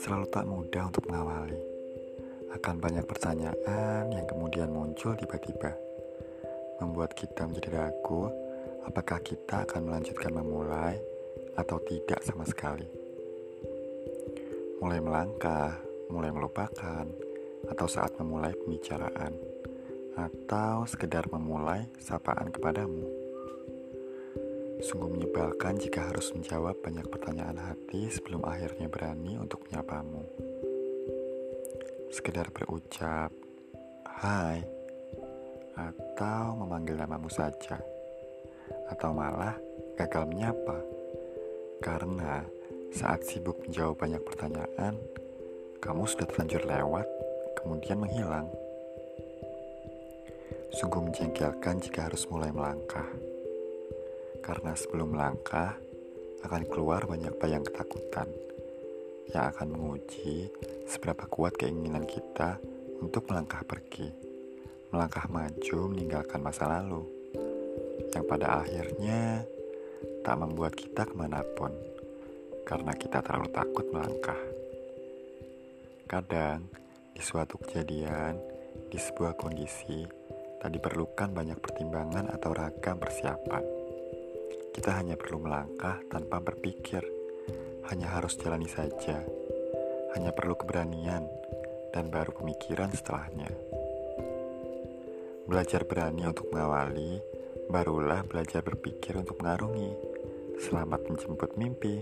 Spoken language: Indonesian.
Selalu tak mudah untuk mengawali. Akan banyak pertanyaan yang kemudian muncul tiba-tiba, membuat kita menjadi ragu apakah kita akan melanjutkan memulai atau tidak sama sekali. Mulai melangkah, mulai melupakan, atau saat memulai pembicaraan, atau sekedar memulai sapaan kepadamu. Sungguh menyebalkan jika harus menjawab banyak pertanyaan hati sebelum akhirnya berani untuk menyapamu. Sekedar berucap, hai, atau memanggil namamu saja. Atau malah gagal menyapa. Karena saat sibuk menjawab banyak pertanyaan, kamu sudah terlanjur lewat, kemudian menghilang. Sungguh menjengkelkan jika harus mulai melangkah. Karena sebelum melangkah, akan keluar banyak bayang ketakutan yang akan menguji seberapa kuat keinginan kita untuk melangkah pergi, melangkah maju meninggalkan masa lalu, yang pada akhirnya tak membuat kita ke mana pun, karena kita terlalu takut melangkah. Kadang, di suatu kejadian, di sebuah kondisi, tak diperlukan banyak pertimbangan atau ragam persiapan kita hanya perlu melangkah tanpa berpikir, hanya harus jalani saja, hanya perlu keberanian, dan baru pemikiran setelahnya. Belajar berani untuk mengawali, barulah belajar berpikir untuk mengarungi. Selamat menjemput mimpi.